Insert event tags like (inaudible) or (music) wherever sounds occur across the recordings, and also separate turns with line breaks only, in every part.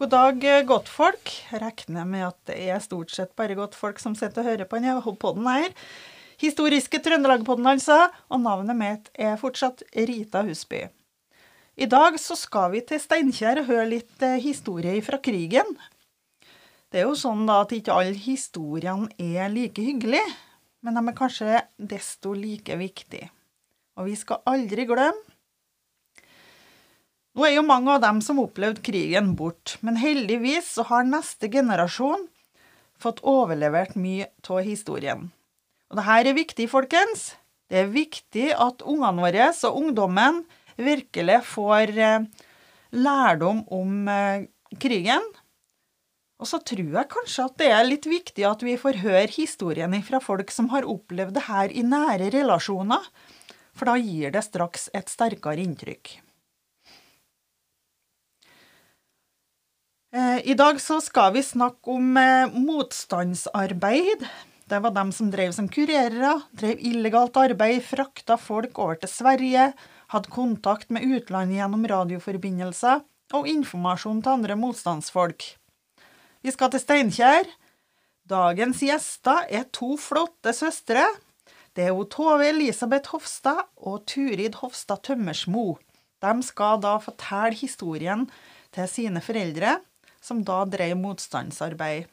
God dag, eh, godtfolk. Regner med at det er stort sett bare godtfolk som sitter og hører på denne podden her. Historiske Trøndelag-podden, altså. Og navnet mitt er fortsatt Rita Husby. I dag så skal vi til Steinkjer og høre litt eh, historie fra krigen. Det er jo sånn da at ikke alle historiene er like hyggelige, men de er kanskje desto like viktige. Og vi skal aldri glemme nå er jo mange av dem som opplevde krigen, bort, men heldigvis så har neste generasjon fått overlevert mye av historien. Og det her er viktig, folkens. Det er viktig at ungene våre og ungdommen virkelig får eh, lærdom om eh, krigen. Og så tror jeg kanskje at det er litt viktig at vi får høre historien fra folk som har opplevd det her i nære relasjoner, for da gir det straks et sterkere inntrykk. I dag så skal vi snakke om eh, motstandsarbeid. Det var dem som drev som kurerere, drev illegalt arbeid, frakta folk over til Sverige, hadde kontakt med utlandet gjennom radioforbindelser og informasjon til andre motstandsfolk. Vi skal til Steinkjer. Dagens gjester er to flotte søstre. Det er Tove Elisabeth Hofstad og Turid Hofstad Tømmersmo. De skal da fortelle historien til sine foreldre som da drev motstandsarbeid.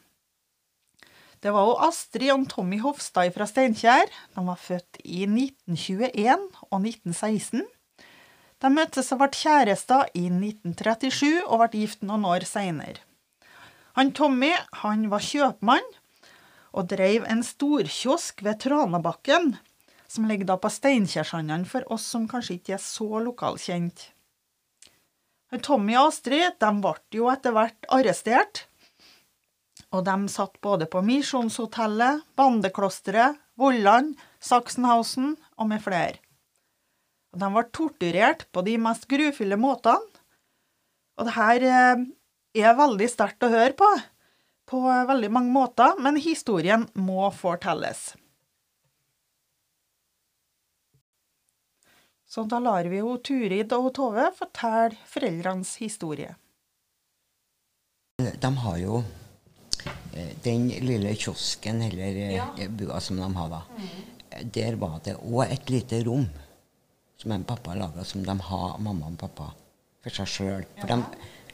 Det var jo Astrid og Tommy Hofstad fra Steinkjer. De var født i 1921 og 1916. De møttes og ble kjærester i 1937 og ble gift noen år seinere. Tommy han var kjøpmann og drev en storkiosk ved Tranabakken, som ligger da på Steinkjersandene for oss som kanskje ikke er så lokalkjent. Tommy og Astrid de ble jo etter hvert arrestert. Og de satt både på Misjonshotellet, Bandeklosteret, Volland, Sachsenhausen og med flere. De ble torturert på de mest grufulle måtene. Og det her eh, er veldig sterkt å høre på, på veldig mange måter, men historien må fortelles. Så da lar vi jo Turid og Tove fortelle foreldrenes historie.
De har jo eh, den lille kiosken, eller eh, ja. bua som de har da. Mm. Der var det òg et lite rom som en pappa laga, som de har, mamma og pappa, for seg sjøl. For ja.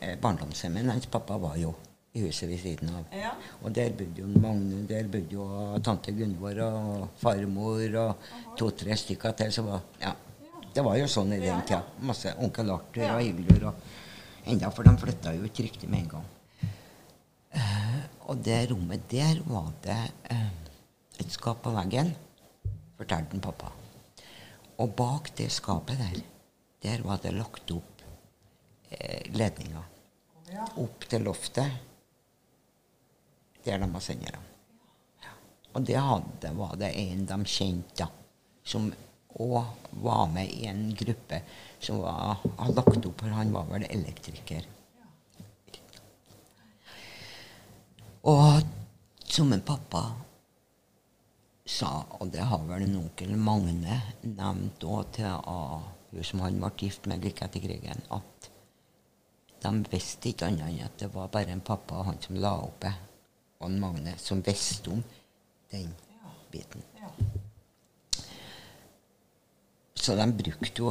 Eh, barndomshjemmet hans pappa var jo i huset ved siden av. Ja. Og der bodde jo Magne, der bodde jo tante Gunvor og farmor og to-tre stykker til. Så var, ja, det var jo sånn i den tida. Masse onkel Arthur og Hildur og enda, for de flytta jo ikke riktig med en gang. Uh, og det rommet der var det uh, et skap på veggen, fortalte pappa. Og bak det skapet der, der var det lagt opp uh, ledninger. Opp til loftet, der de var senderne. Og det hadde, var det en de kjente, da, som og var med i en gruppe som var, hadde lagt opp, for han var vel elektriker. Og som en pappa sa, og det har vel en onkel Magne nevnt òg til hun som han ble gift med like etter krigen, at de visste ikke annet enn at det var bare en pappa og han som la opp det, og en Magne som visste om den biten. Så de brukte jo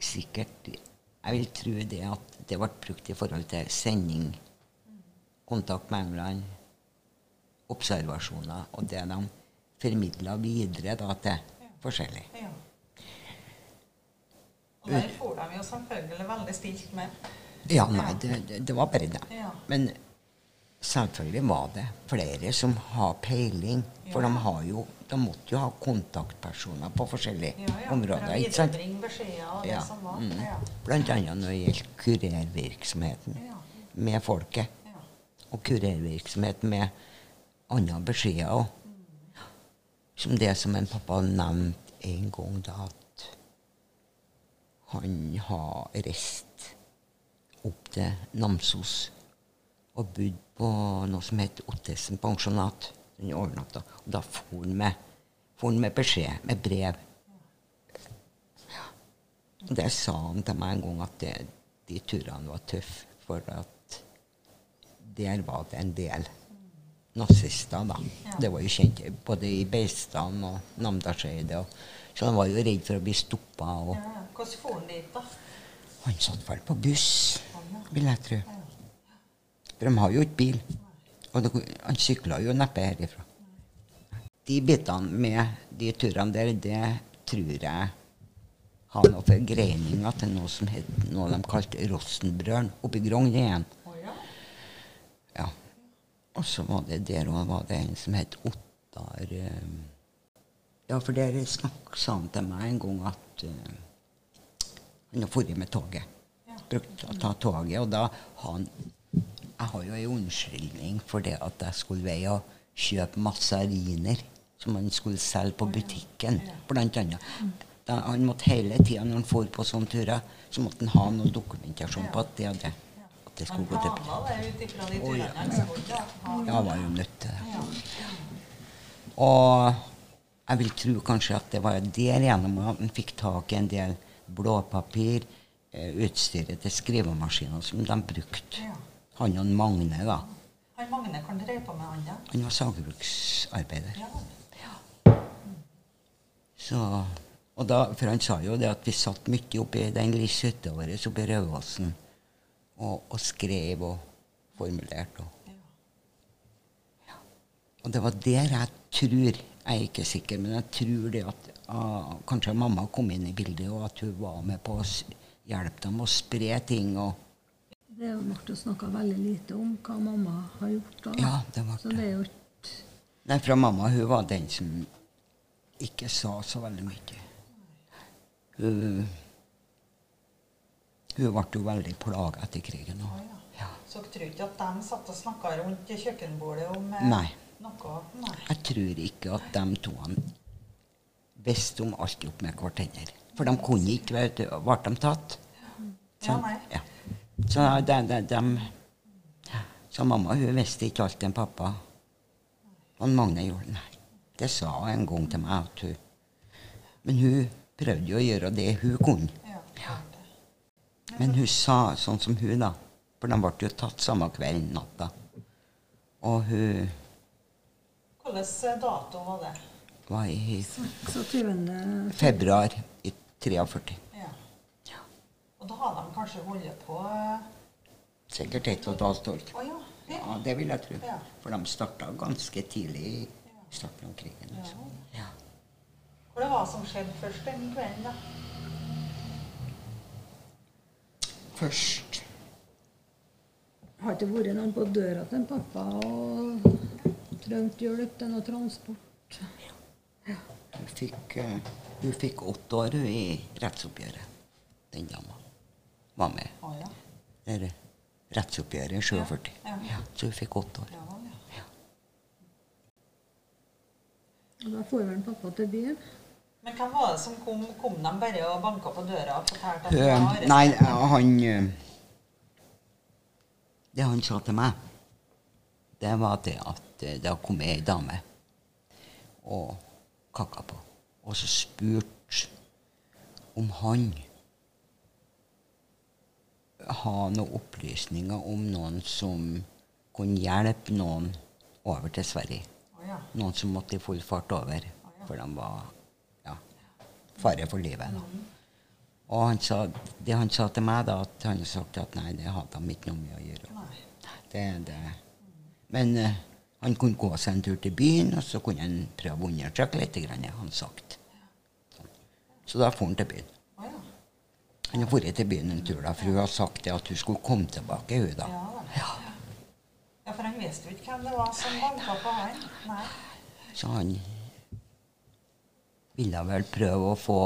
sikkert Jeg vil tro det at det ble brukt i forhold til sending, kontakt med England, observasjoner, og det de formidla videre da, til forskjellig. Ja.
Og der får de jo selvfølgelig veldig stilt med.
Ja, nei, det, det var bare det. Ja. Men selvfølgelig var det flere som har peiling, for ja. de har jo de måtte jo ha kontaktpersoner på forskjellige ja, ja. områder. ikke sant? Ja. Mm. Blant annet når det gjelder kurervirksomheten med folket. Og kurervirksomhet med andre beskjeder òg. Som det som en pappa nevnte en gang, da at han har reist opp til Namsos og bodd på noe som heter Ottesen pensjonat den overnatta. Og da for han med, med beskjed, med brev. Ja. Og det sa han til meg en gang, at det, de turene var tøffe. For at der var det en del nazister, da.
Ja.
Det var jo kjent både i Beistan og Namdalseidet. Så han var jo redd for å bli stoppa.
Ja, Hvordan for han dit, da?
han satt vel på buss, vil jeg tro. For de har jo ikke bil. Og det, han sykla jo neppe herifra. De bitene med de turene der, det tror jeg har noe forgreininger til noe som het noe de kalte Rosenbrølen oppi Grong igjen.
Ja.
Ja. Og så var det der òg var det en som het Ottar eh, Ja, for der snakk, sa han til meg en gang at uh, han har dratt med toget. Brukt å ta toget, og da har han Jeg har jo en unnskyldning for det at jeg skulle veie og kjøpe massariner som han skulle selge på butikken, blant annet. Da, han måtte hele tida når han for på sånne turer, så måtte han ha noe dokumentasjon på at det det. At det skulle gå til
de
Å, ja. ja, var jo nødt til det. Og jeg vil tro kanskje at det var derigjennom at han fikk tak i en del blåpapir, eh, utstyret til skrivemaskiner som de brukte.
Ja.
Han og Magne, da.
Han Magne kan dreie på med han, da.
Han var sagbruksarbeider.
Ja.
Så, og da, for han sa jo det at vi satt mye oppi den lille hytta vår oppi i og, og skrev og formulerte. Og,
Ja.
Og det var der jeg tror Jeg er ikke sikker, men jeg tror det at ah, kanskje mamma kom inn i bildet, og at hun var med på å hjelpe dem å spre ting. og
Det ble snakka veldig lite om hva mamma har gjort. da.
Ja, det ble
Så
det.
det er jo ikke
Nei, fra mamma hun var den som ikke sa så veldig mye. Hun, hun ble jo veldig plaga etter krigen. Og,
ja.
ja.
Så dere tror ikke at de satt og snakka rundt kjøkkenbordet om eh,
Nei.
noe? Nei.
Jeg tror ikke at de to visste om alt opp med hverandre. For de kunne ikke, vet du. Ble de tatt?
Ja, nei.
Ja. Så de, de, de, Så mamma hun visste ikke alt om pappa. Og Magne gjorde det. Nei. Det sa hun en gang til meg. at hun... Men hun prøvde jo å gjøre det hun kunne.
Ja.
Men hun sa sånn som hun, da. For de ble jo tatt samme kveld, natta. Og hun
Hvilken eh, dato var det?
var i
26.
februar i 43.
Ja. Og da har de kanskje holdt på eh,
Sikkert ett og et halvt år.
Ja.
Ja,
ja.
det vil jeg tro.
Ja.
For de starta ganske tidlig i starten av krigen. Altså. Ja.
Hva det var som skjedde først den kvelden, da?
Først
Har ikke vært noen på døra til en pappa og trengt hjelp til noe transport.
hun fikk, eh, hun fikk åtte år i rettsoppgjøret. Den dama var med.
Oh, ja.
Det rettsoppgjøret i 47.
Ja.
Ja, så hun fikk åtte år.
Da får vel pappa til byen.
Men hvem var det som kom? Kom de bare og banka på døra og fortalte at de var
nei, han eh, Det han sa til meg, det var det at eh, det har kommet ei dame og kakka på. Og så spurte om han har noen opplysninger om noen som kunne hjelpe noen over til Sverige.
Ja.
Noen som måtte i full fart over, for de var ja, fare for livet. Da. Og han sa, det han sa til meg, da, at han hadde sagt at nei, det hadde de ikke noe med å gjøre. Det, det. Men uh, han kunne gå seg en tur til byen, og så kunne han prøve å undersøke litt, grann, han sagt. Så da for han til byen.
Ja.
Han har vært til byen en tur, da, for hun har sagt at hun skulle komme tilbake. hun da.
Ja, ja, for han visste jo ikke hvem det var som banka på han. Nei.
Så han ville vel prøve å få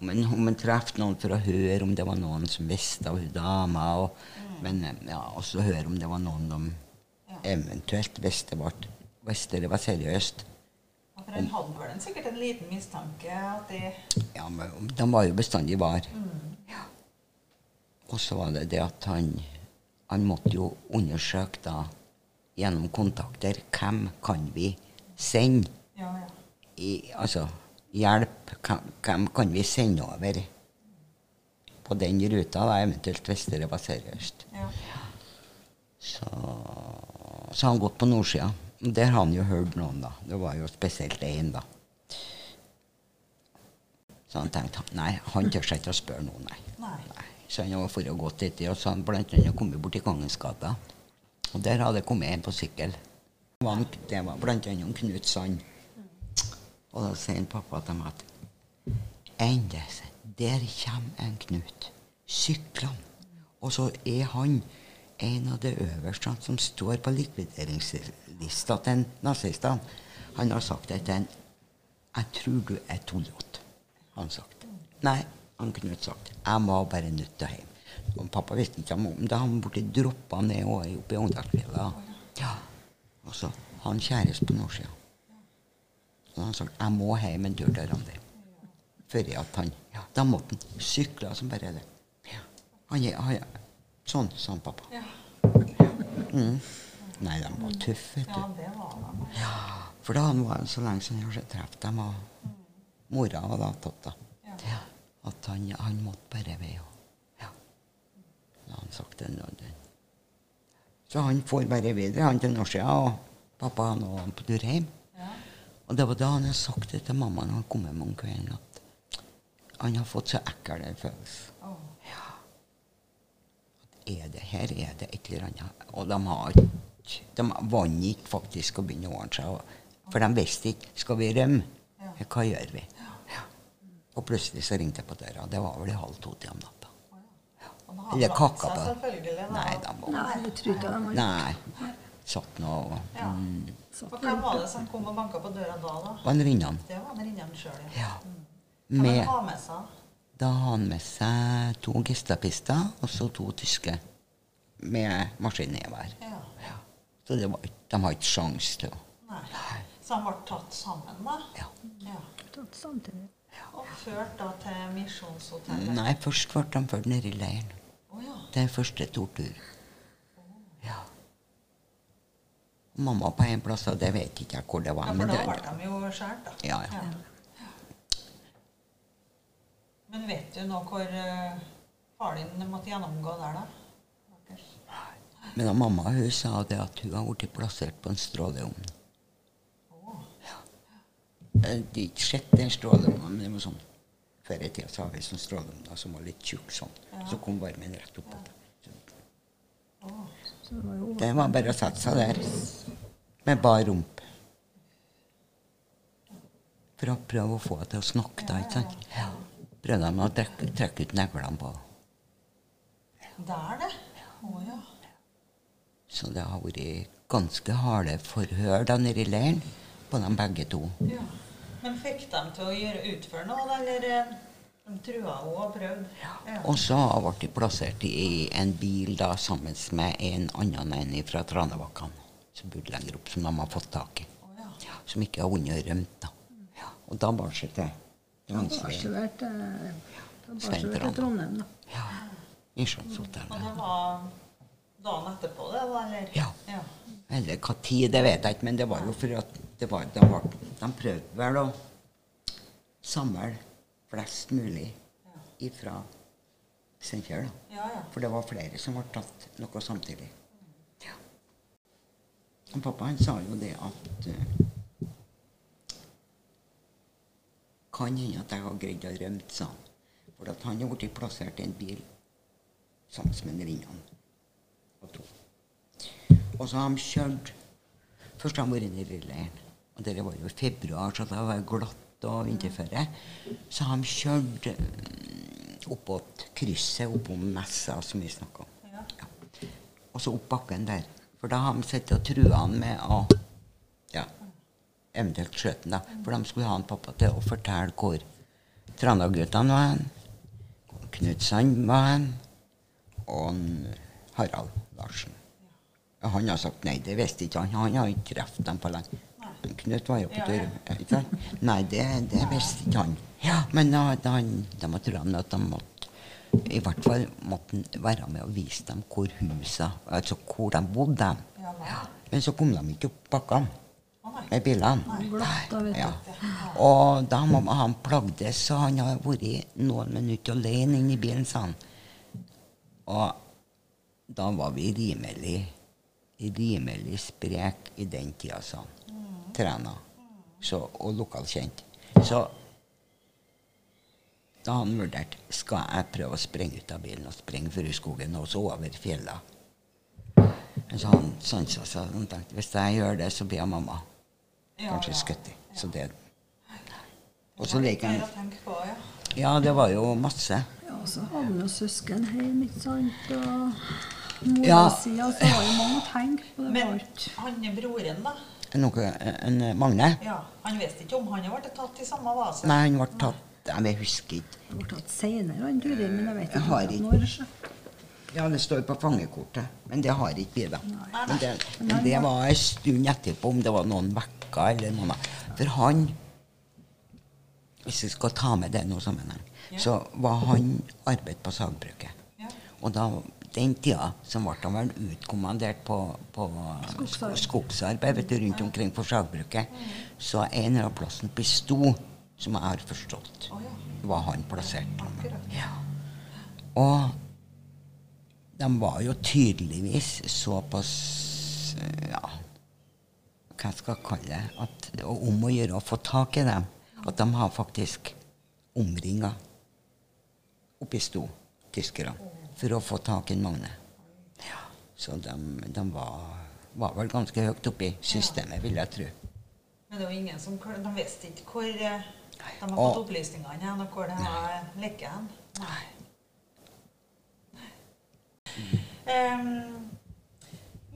han, om han traff noen for å høre om det var noen som visste av hun dama. Og, Men eh, ja, også høre om det var noen de eventuelt visste var, visste det var seriøst.
For han hadde vel en, sikkert en liten mistanke at de
Ja, men De var jo bestandig var. Ja. Og så var det det at han Han måtte jo undersøke da gjennom kontakter hvem kan vi sende
Ja, ja.
i, altså, hjelp, hvem kan vi sende over på den ruta, da, eventuelt hvis det var seriøst.
ja.
Så så har han gått på nordsida. Der har han jo hørt noen, da. Det var jo spesielt én, da. Så han tenkte nei, han tør seg ikke å spørre noen, nei.
Nei.
Så han var for å gå til det, og så han blant annet kommet bort til Kongens gata. Og der hadde det kommet en på sykkel. Det var, det var blant annet Knut Sand. Og da sier pappa til meg at Endes, der kommer en Knut. Syklende. Og så er han en av de øverste som står på likvideringslista til nazistene. Han har sagt etter en Jeg tror du er tullete, har han sagt. Nei, han Knut sagt. Jeg må bare nødt til hjem. Og pappa visste ikke om det. Han ble droppa ned og oppe i Åndalsfjella. Ja. Og så han kjæreste på nordsida. Så han sagt jeg må hjem en tur til Randi. Før at han Da måtte han sykle som bare det. Han, han, sånn, sa han pappa.
Ja.
Mm. Nei, de var tøffe, vet
ja,
du.
det var de.
For da han det så lenge siden jeg hadde truffet dem, og mora var da tatt, da.
Ja.
Ja. At han, han måtte bare vei. Og, ja. Da han sagt det. nå, den. Så han får bare videre, han til Norsia, og pappa han var på tur hjem.
Ja.
Og det var da han hadde sagt det til mamma når han kom hjem om kvelden, at han har fått så ekkel følelse. Er det her er det et eller annet? Og de har ikke De vant ikke faktisk å begynne å ordne seg. For de visste ikke Skal vi rømme? Hva gjør vi? Ja. Og plutselig så ringte jeg på døra. Det var vel i halv to til om natta. Eller kakka på. Nei, de var
Nei, jeg tror ikke de
Nei. Satt nå og mm,
Og hvem var det som kom og banka på døra da? da?
Var Rinnan.
Det var venninnen sjøl,
Ja.
Kan
Med,
man ha med seg?
Da har han med seg to gestapister og så to tyske med maskingevær.
Ja.
Så det var, de har ikke sjans til å
Nei. Så han ble tatt sammen, da?
ja.
Ja.
tatt samtidig.
Og ført da til Misjonshotellet?
Nei, først ble de ført ned i leiren.
Oh, ja.
Det er første tortur. Ja. Mamma på en plass, og det vet ikke jeg hvor det var.
ja. For da ble de jo skåret, da.
Ja, ja.
Men vet du nå hvor farlig far din måtte gjennomgå der, da? Deres?
men da mamma hun sa det at hun har blitt plassert på en stråleovn.
Det
Eh, De har ikke sett den stråleovnen, men det var sånn Før i tida så hadde vi sånn stråleovn som var litt tjukk sånn.
Ja.
Så kom varmen rett opp.
ja. Var
Det var bare å sette seg der med bar rump. For å prøve å få henne til å snakke, da. ikke sant? Ja. Prøvde de å trekke, trekke ut neglene på.
Der, det? Å ja.
Så det har vært ganske harde forhør da nede i leiren på dem begge to.
ja. Men fikk de til å gjøre utføre noe, eller eh, de trua og prøvde? Ja.
Og så ble de plassert i en bil da sammen med en annen en fra Tranebakkan. Som bodde lenger opp, som de har fått tak i.
Oh, ja.
Ja, som ikke har vunnet rømt. da. Ja. Og da bar seg til.
Vært eh, i Trondheim, da.
Ja.
Og
Misjonshotellet.
det var dagen etterpå, det, da, eller?
Ja.
ja.
Eller hva tid, det vet jeg ikke, men det var jo for at det var, de, var, de prøvde vel å samle flest mulig ifra Steinkjer. da.
Ja, ja.
For det var flere som ble tatt noe samtidig. Ja. Og pappa han sa jo det at eh, Kan hende at jeg har greid å rømme, sa han. For at han har blitt plassert i en bil sammen med Rinnan. Og to. Og så har de kjørt Først har de vært nede i leiren. Og det var jo i februar, så det var glatt og vinterføre. Så har de kjørt oppåt krysset oppom Messa, som vi snakka om.
Ja.
Og så opp bakken der. For da har de sittet og trua han med å eventuelt skjøt da. For de skulle ha en pappa til å fortelle hvor Trana-guttene var hen, Knutsand Knut Sand var hen, og Harald Larsen. Han har sagt nei, det visste ikke han. Han har ikke truffet dem på lenge. Knut var jo på tur.
ja.
ja. Nei, det, det visste ikke han. Ja, Men da, da, de har trodd at de måtte i hvert fall måtte han være med og vise dem hvor husa, altså hvor de bodde.
Ja.
Men så kom de ikke opp bakkene. Med bilene.
Glatt, da.
Ja. Og da må han plagdes, så han har vært noen minutter alene inne i bilen, sa han. Og da var vi rimelig rimelig sprek i den tida, sa han. Trena. Så, og lokalkjent. Så da han vurderte skal jeg prøve å sprenge ut av bilen og sprenge for i skogen og så over fjellene. Så han sansa seg og tenkte hvis jeg gjør det, så blir jeg mamma kanskje
ja.
skutt i. Så det Og så
mer
han
ja.
Det var jo masse.
Ja, så hadde han jo søsken hjemme, ikke sant. Og mora
Ja.
si altså, det var jo mange å tenke på. Det
Men han er broren, da?
Noe, en Magne?
Ja, Han visste ikke om han har blitt tatt i samme vase?
Nei, han ble tatt Jeg husker ikke.
Han ble tatt senere, han Turid, men jeg vet ikke- når.
Ja, det står på fangekortet, men det har ikke vi, da. Men det, men det var en stund etterpå, om det var noen vekker eller noe. For han Hvis vi skal ta med det i noen sammenheng, så var han arbeid på sagbruket. Og da, den tida så ble han vel utkommandert på, på
Skogsarbeid.
skogsarbeid vet du, rundt omkring for sagbruket. Så en eller annen plass oppe som jeg har forstått, var han plassert. Ja. Og de var jo tydeligvis såpass eh, Ja, hva skal jeg kalle det at, og Om å gjøre å få tak i dem. At de har faktisk omringa oppi Sto, tyskerne, for å få tak i Magne. Ja, så de, de var, var vel ganske høyt oppe i systemet, vil jeg tro.
Men det var ingen som De visste ikke hvor eh, de har
Og-
fått opplysningene hen, og hvor det har lekket hen. Nei. Um,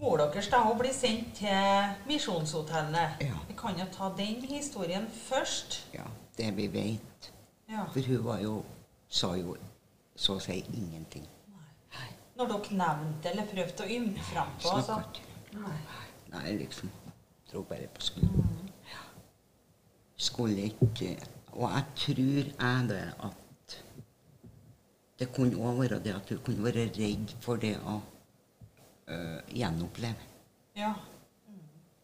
mor deres da, hun blir sendt til Misjonshotellet.
Ja.
Vi kan jo ta den historien først.
Ja, det vi vet.
Ja.
For hun var jo sa jo så å si ingenting.
Når dere nevnte eller prøvde å ymte frem på
Snakka
altså. Nei.
Nei, liksom. Dro bare på skolen. Ja. Skulle ikke Og jeg tror jeg det at det kunne òg være det at du kunne være redd for det å øh, gjenoppleve.
Ja.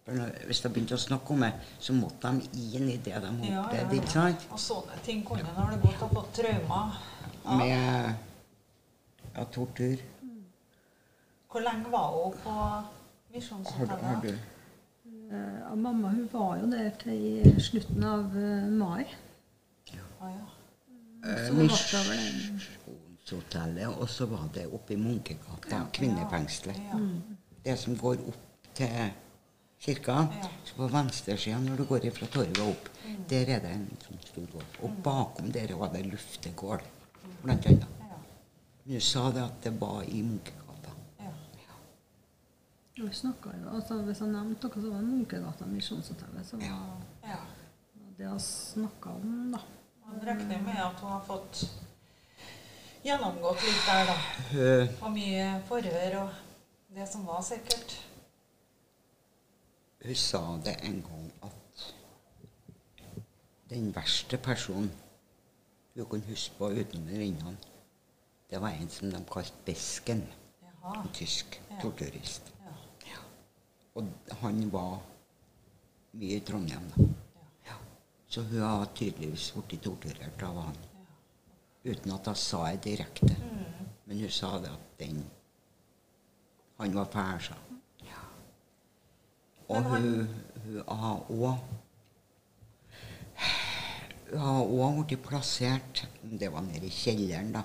For når, hvis de begynte å snakke om det, så måtte de inn i det de
Ja, ja,
opplevde. ikke
ja.
sant?
Og sånne ting kunne når det gått og fått traumer. Ja.
Med ja, tortur.
Hvor lenge var hun på
Har, du-
Misjonshotellet?
har du
Eh, mamma hun var jo der til slutten av uh, mai.
Ah, ja.
Misjonshotellet, og så var det oppe i Munkegata, kvinnefengselet.
Ja.
Det som går opp til kirka.
Ja.
Så på venstresida når du går fra torget og opp, der er det en sånn stor gård. Og bakom der var det luftegård, blant annet.
Ja.
Mm.
Du sa det at det var i Munkegata.
Ja.
Vi snakket jo, altså Hvis jeg nevnte noe, så var det Munkegata Misjonshotellet. Så var
ja.
det jeg snakka om, da.
Man regner med at hun har fått gjennomgått litt der, da.
Hun
Og mye forhør og det som var sikkert.
Hun sa det en gang at den verste personen hun kunne huske på utenom rinnene, det var en som de kalte Besken.
Jaha.
En tysk
Ja.
torturist.
Ja.
Ja. Og han var mye i Trondheim, da. Så hun har tydeligvis blitt torturert av han. Uten at hun sa det direkte. Men hun sa det at den Han var fæl, sa hun. Ja. Og hun, hun har òg Hun har òg blitt plassert, om det var nede i kjelleren, da,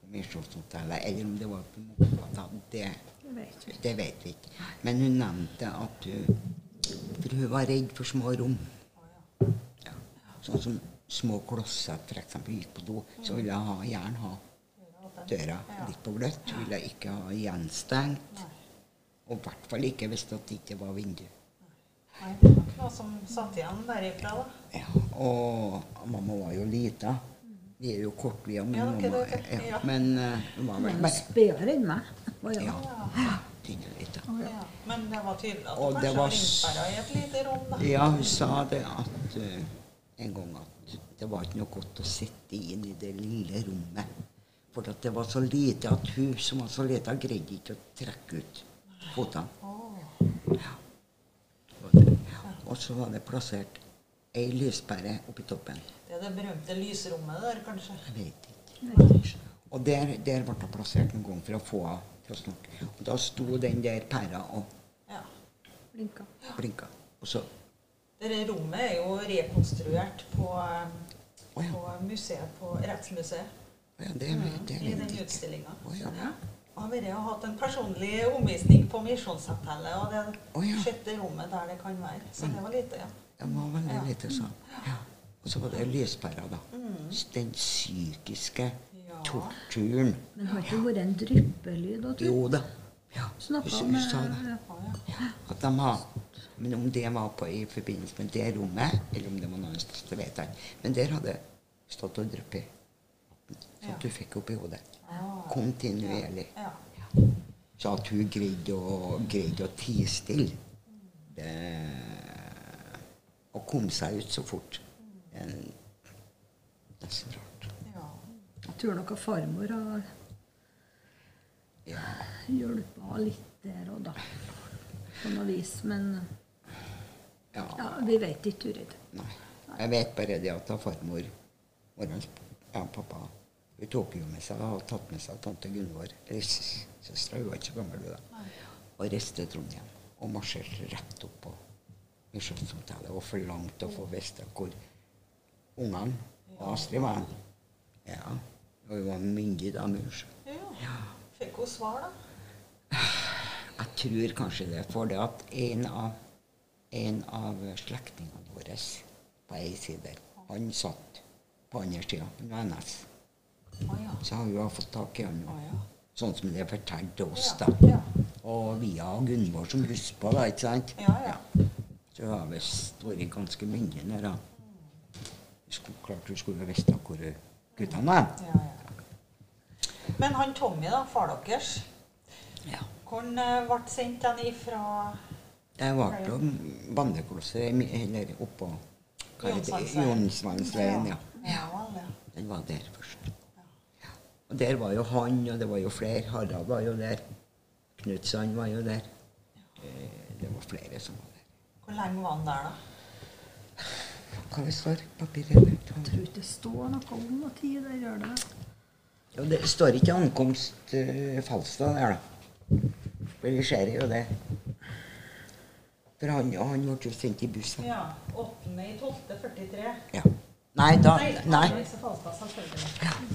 på Misjonshotellet, eller om det var på Mokata, det,
Det vet vi.
det vet vi ikke. Men hun nevnte at hun For hun var redd for små rom. Sånn som små klosser f.eks. gikk på do, så ville jeg ha, gjerne ha døra litt på gløtt. Ville jeg ikke ha gjenstengt. Og i hvert fall ikke hvis det ikke var vindu.
Nei, det var noe som satt igjen derifra, da.
Ja, og mamma var jo lita. Vi er jo kortvia, men
Ja,
mamma
er det.
ja. Men eh, hun var vel
er spedere enn meg. Ja.
Ja. Tynne lita.
Ja. Men det var tydelig at hun
det
kanskje
var
var i et lite rom, da.
Ja, hun sa det at eh, en gang at det var ikke noe godt å sitte inn i det lille rommet. For at det var så lite at hun som var så lita, greide ikke å trekke ut fotene.
Å,
Ja. Og så var det plassert ei lyspære oppi toppen.
det er det berømte lysrommet der, kanskje.
Jeg vet ikke. Og der, der ble hun plassert en gang for å få henne til å snakke. Og da sto den der pæra og
Blinka.
Blinka. Og så
rommet er jo rekonstruert på,
oh, ja.
på museet på Rettsmuseet.
Ja, det, det, er
I den utstillinga.
Oh, ja.
Jeg har vært og hatt en personlig omvisning på Misjonskapellet, og det
oh, ja.
sjette rommet der det kan være. Så det var lite, ja.
Det var veldig
Ja.
lite sånn. Ja. Og så var det lyspæra, da. Den psykiske
Mm. Ja.
torturen.
Men har ikke vært en dryppelyd?
Jo da. Ja,
Snakka med
sa det.
ja.
At de har Men om det var på, i forbindelse med det rommet, eller om det var noe annet, så vet jeg. Men der hadde det stått og dryppet. Så
Ja.
du fikk opp i hodet.
Ah.
Kontinuerlig.
Ja.
Så at hun greide å, greide å tie stille det, Og komme seg ut så fort. Det er nesten rart.
ja.
Jeg tror nok at farmor har
Ja.
hjulpet litt der og da. På noe vis. Men
ja.
ja, vi vet ikke, Turid.
Nei. Jeg vet bare det at da farmor vår ja, pappa hun tok jo med seg og hadde tatt med seg tante Gunvor, søstera, hun var ikke så gammel, da, og reiste til Trondheim. Og marsjerte rett opp på Misjonshotellet og forlangte å få vite hvor ungene og Astrid var. Ja. Og hun var myndig da, mors.
ja. Fikk hun svar, da?
Jeg tror kanskje det, for det at en av, en av slektningene våre på ei side, han satt på andre sida, han var NS.
Ja.
Så har hun fått tak i han nå.
ja.
Sånn som det er fortalt til oss, da.
ja.
Og via Gunvor som husker på det, ikke sant?
Ja.
Så hun har visst vært ganske myndig der, da. Skulle, klart hun skulle visst hvor guttene
ja. Men han Tommy, da, far deres,
Ja.
hvor eh, ble sendt den ifra
Det var på bandeklosser eller oppå.
Jonsvannsveien.
Ja.
Ja.
Den var der først. Og der var jo han, og det var jo flere. Harald var jo der. Knutsand var jo der. Eh, Det var flere som var der.
Hvor lenge var han der, da?
Hva det står papiret?
Jeg tror ikke det står noe om noe tid der, gjør det det?
Jo, det står ikke ankomst uh, Falstad der, da. For vi ser jo det. For han, han ble jo sendt i bussen.
Ja. 8.12.43.
Ja. Nei, da Nei.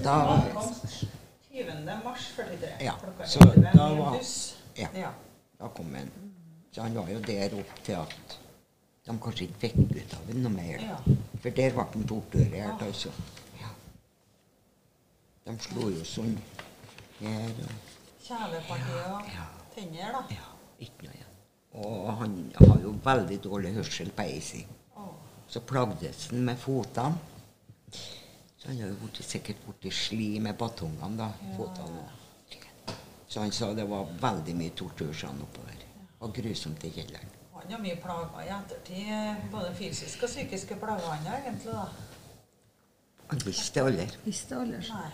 Da
20. mars 43.
Ja, så da var- Ja. Da kom han. Så han var jo der opp til at de kanskje ikke fikk ut av ham noe mer. For der ble han torturert, altså. Ja. De slo jo sånn her og
Kjelepartiet og
Ja.
tenner, da.
Ja, ikke noe. Og han har jo veldig dårlig hørsel på ei side. Så plagdes han med fotene. Så han har jo blitt- sikkert borti sli med batongene, da. Fotene. Så han sa det var veldig mye tortur sa han oppover. Og grusomt i kjelleren.
Han har mye plager i ettertid. Både fysiske og psykiske plager, han har egentlig, da.
Han visste det aldri.
Visste aldri.
Nei.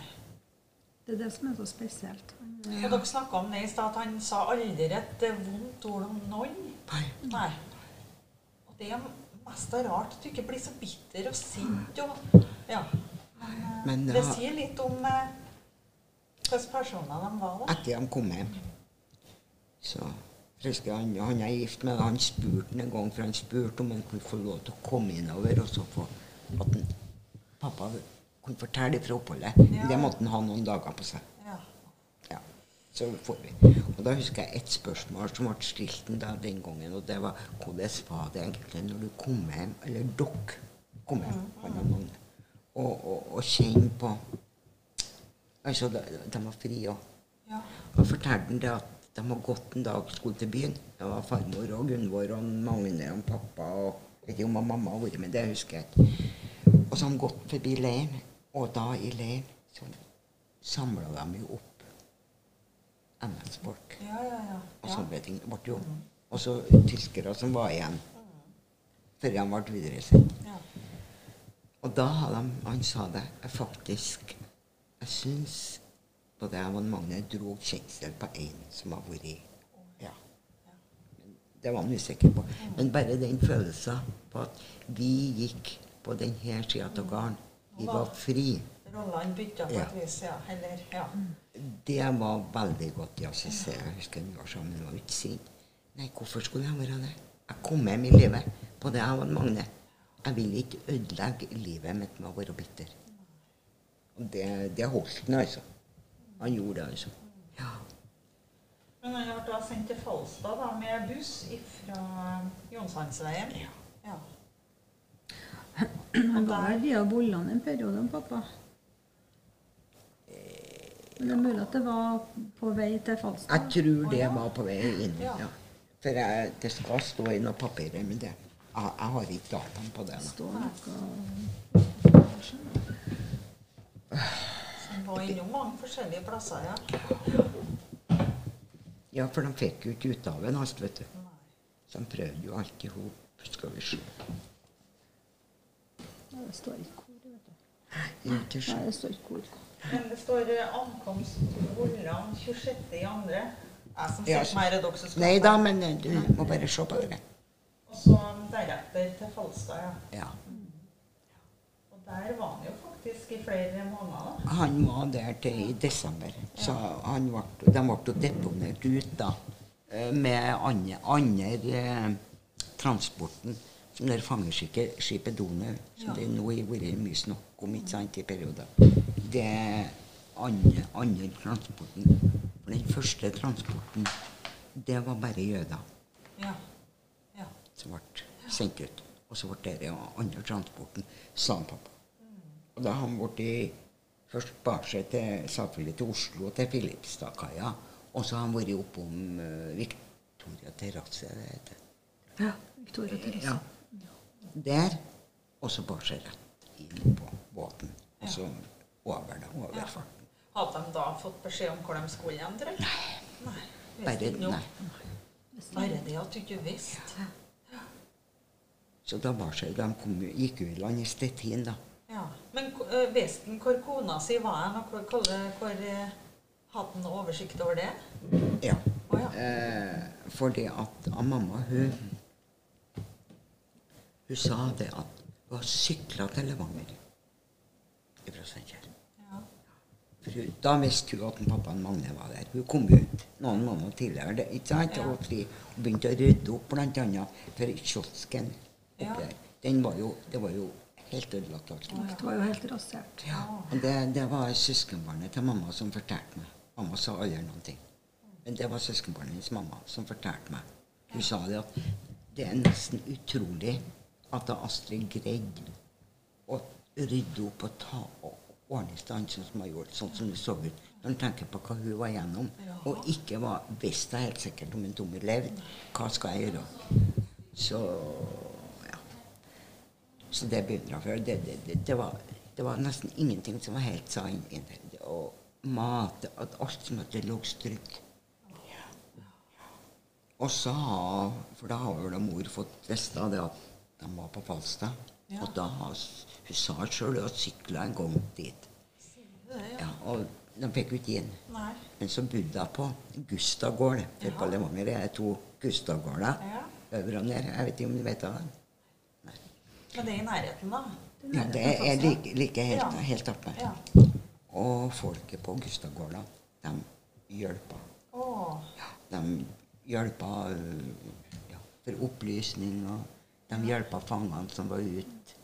Det er det som er så spesielt. Ja.
Og dere snakka om det i stad, at han sa aldri et vondt ord om noen.
Nei.
Nei. Og det er mest rart at du ikke blir så bitter og sint og Ja. Men,
Men det
det sier litt om eh, hvilke personer de var, da.
Etter de kom hjem. Så friske han, han er gift med Han spurte en gang, for han spurte om han kunne få lov til å komme innover og så få at han, pappa kunne fortelle fra oppholdet.
Ja.
Det måtte han ha noen dager på seg.
Ja.
Ja, så får vi. Og da husker jeg ett spørsmål som ble stilt da den gangen, og det var hvordan var det egentlig når du kom hjem, eller dere kom hjem, mm og og, og, og kjenne på Altså, de, de var frie òg.
ja.
Og fortalte han det at de har gått en dag skulle til byen. Det var farmor og Gunvor og Magne og pappa og ikke om mamma har vært med, det husker jeg ikke. Og så har de gått forbi leiren, og da i leir så samla de jo opp MS-folk
Ja, ja, ja.
og
ja.
sånne ting. Det ble jo Og så tyskere som var igjen før de ble videresendt.
ja.
Og da hadde de, han sa det, jeg faktisk Jeg syns både jeg og Magne dro kjensel på en som har vært Ja. Det var han usikker på. Men bare den følelsen på at vi gikk på denne sida av gården. Vi var fri.
Rollene bytta på et vis, ja. Eller Ja.
Det var veldig godt. Ja, synes jeg. jeg husker vi var sammen og ikke sint. Nei, hvorfor skulle jeg være det? Jeg kom hjem i livet på det jeg var Magne. Jeg vil ikke ødelegge livet mitt med å være bitter. Og det, det holdt han, altså. Han gjorde det, altså. Ja.
Men han ble da sendt til Falstad da, med buss fra Jonshandsveien.
Ja.
Ja.
Han var vel via Vollan en periode, han pappa. Men det er mulig at det var på vei til Falstad?
Jeg tror det var på vei inn.
Ja.
Ja. For jeg, det skal stå i noen papirer men det. Jeg, jeg har ikke dataen på det.
Så han var innom mange forskjellige plasser, ja.
Ja, for de fikk jo ikke ut av en alt, vet du. Så de prøvde jo alt i hop. Skal vi se.
Ja, Det står ikke hvor, vet du. Nei, det står ikke hvor.
Men det står eh, ankomst Vollan 26. i andre. Jeg som
Ja,
sitter med her, er dere som skal
Nei da, men eh, du må bare se på det.
Og så deretter til Falstad, ja.
Ja.
Og der var han jo faktisk i flere måneder.
Han var der til i desember. Så han ble, de ble deponert ut da. eh, Med andre, andre transporten. Det fangeskipet Donau, som det nå har vært mye snakk om ikke sant, i perioder. Det andre, andre transporten. For den første transporten, det var bare jøder
Ja. ja.
som ble sendt ut. Og så ble det den andre transporten, sa pappa. Og da han ble i Først bar seg til, selvfølgelig til Oslo, til Filipstadkaia. Og så har han vært oppom uh, Victoria terrasse, det heter.
Ja. Victoria terrasse.
Ja. Der. Og så bare seg rett inn på båten. Og så over, da. Over
Ja.
farten.
Hadde de da fått beskjed om hvor de skulle hen, tror jeg? Nei.
Bare. Nei.
Bare det at du ikke visste.
Så da var det, De kom, gikk jo i land i Stettin, da.
Ja. Men uh, visste han hvor kona si var hen, og hvor, hvor, hvor uh, Hadde han oversikt over det?
Ja.
Oh, ja.
Eh, fordi at av mamma, hun Hun sa det at hun har sykla til Levanger fra Steinkjer.
ja.
Da visste hun at pappaen Magne var der. Hun kom ut noen måneder tidligere ikke sant?
Ja.
og fri, og begynte å rydde opp, annet for kiosken
Ja.
der. Den var jo, det var jo helt ødelagt. alt.
Det var jo helt rasert.
Ja, og det, det var søskenbarnet til mamma som fortalte meg. Mamma sa aldri noen ting. Men det var søskenbarnet hennes mamma som fortalte meg. Hun sa det at det er nesten utrolig at Astrid greide å rydde opp og ta og ordne i stand sånn som hun gjorde, sånn som det så ut. Når en tenker på hva hun var igjennom,
Ja.
og ikke var visste helt sikkert om en Tommy levde, hva skal jeg gjøre? Så ja. Så det begynner jeg før. Det, det, det, det, var, det var nesten ingenting som var helt sann. Og mat at Alt som det lå stryk. Og så har For da har vel mor fått vite det at de var på Falstad.
Ja.
Og da Hun sa sjøl hun sykla en gang dit.
Det, ja.
Ja, og de fikk jo ikke inn.
Nei.
Men så bodde jeg på Gustavgård. For
Ja.
på Levanger er to Gustavgårder.
Ja.
Over og ned. Jeg vet ikke om du vet av det?
Men det er i nærheten, da.
Ja, det er like, like helt, helt oppe.
Ja.
Og folket på Gustavgårda, de hjelpa.
Å.
De hjelpa øh, ja, for opplysning, og de hjelpa fangene som var ute.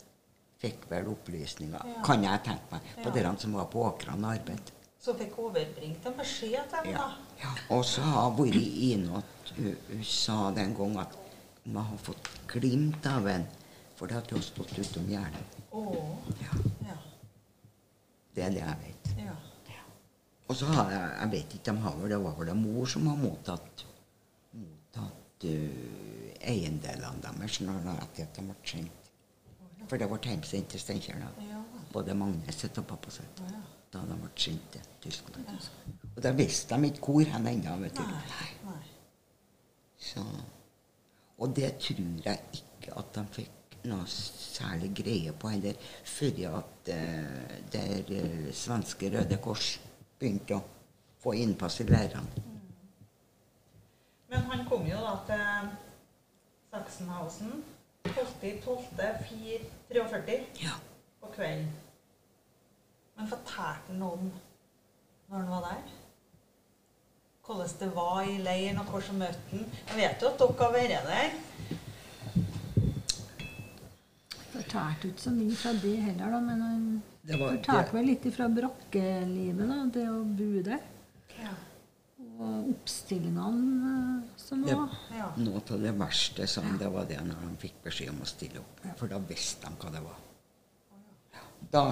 Fikk vel opplysninger,
Ja.
kan jeg tenke meg, på
Ja.
de som var på åkrene og arbeidet.
Så fikk overbringt en beskjed til dem,
Ja.
da.
ja. Og så har hun vært inne USA hun, hun sa det en gang at hun har fått glimt av en fordi at hun har stått utom
hjernen.
Ja,
Ja.
det er det jeg vet.
Ja.
Og så har jeg jeg vet ikke, de har vel, det var vel det mor som har mottatt mottatt uh, eiendelene deres når rettighetene ble sendt. For det ble hjemsendt til Steinkjer. Både Magne sitt og pappa sitt. Da de ble sendt til Tyskland. Og da visste de ikke hvor hen ennå, vet du.
Nei.
Så, og det tror jeg ikke at de fikk noe særlig greie på heller, før at eh, der eh, svenske Røde Kors begynte å få innpass i leirene.
Men han kom jo da til Sachsenhausen 12.12.43
ja.
på kvelden. Men fortalte han om når han var der? Hvordan det var i leiren, og hvor som møtte han? Jeg vet jo at dere har vært der.
Fortalte ikke så mye fra det heller, da, men han fortalte vel litt fra brokkelivet, da, det å bo der. Og oppstillingene eh, som var.
Ja.
noe av det verste som det var det når han fikk beskjed om å stille opp. For da visste han hva det var. Da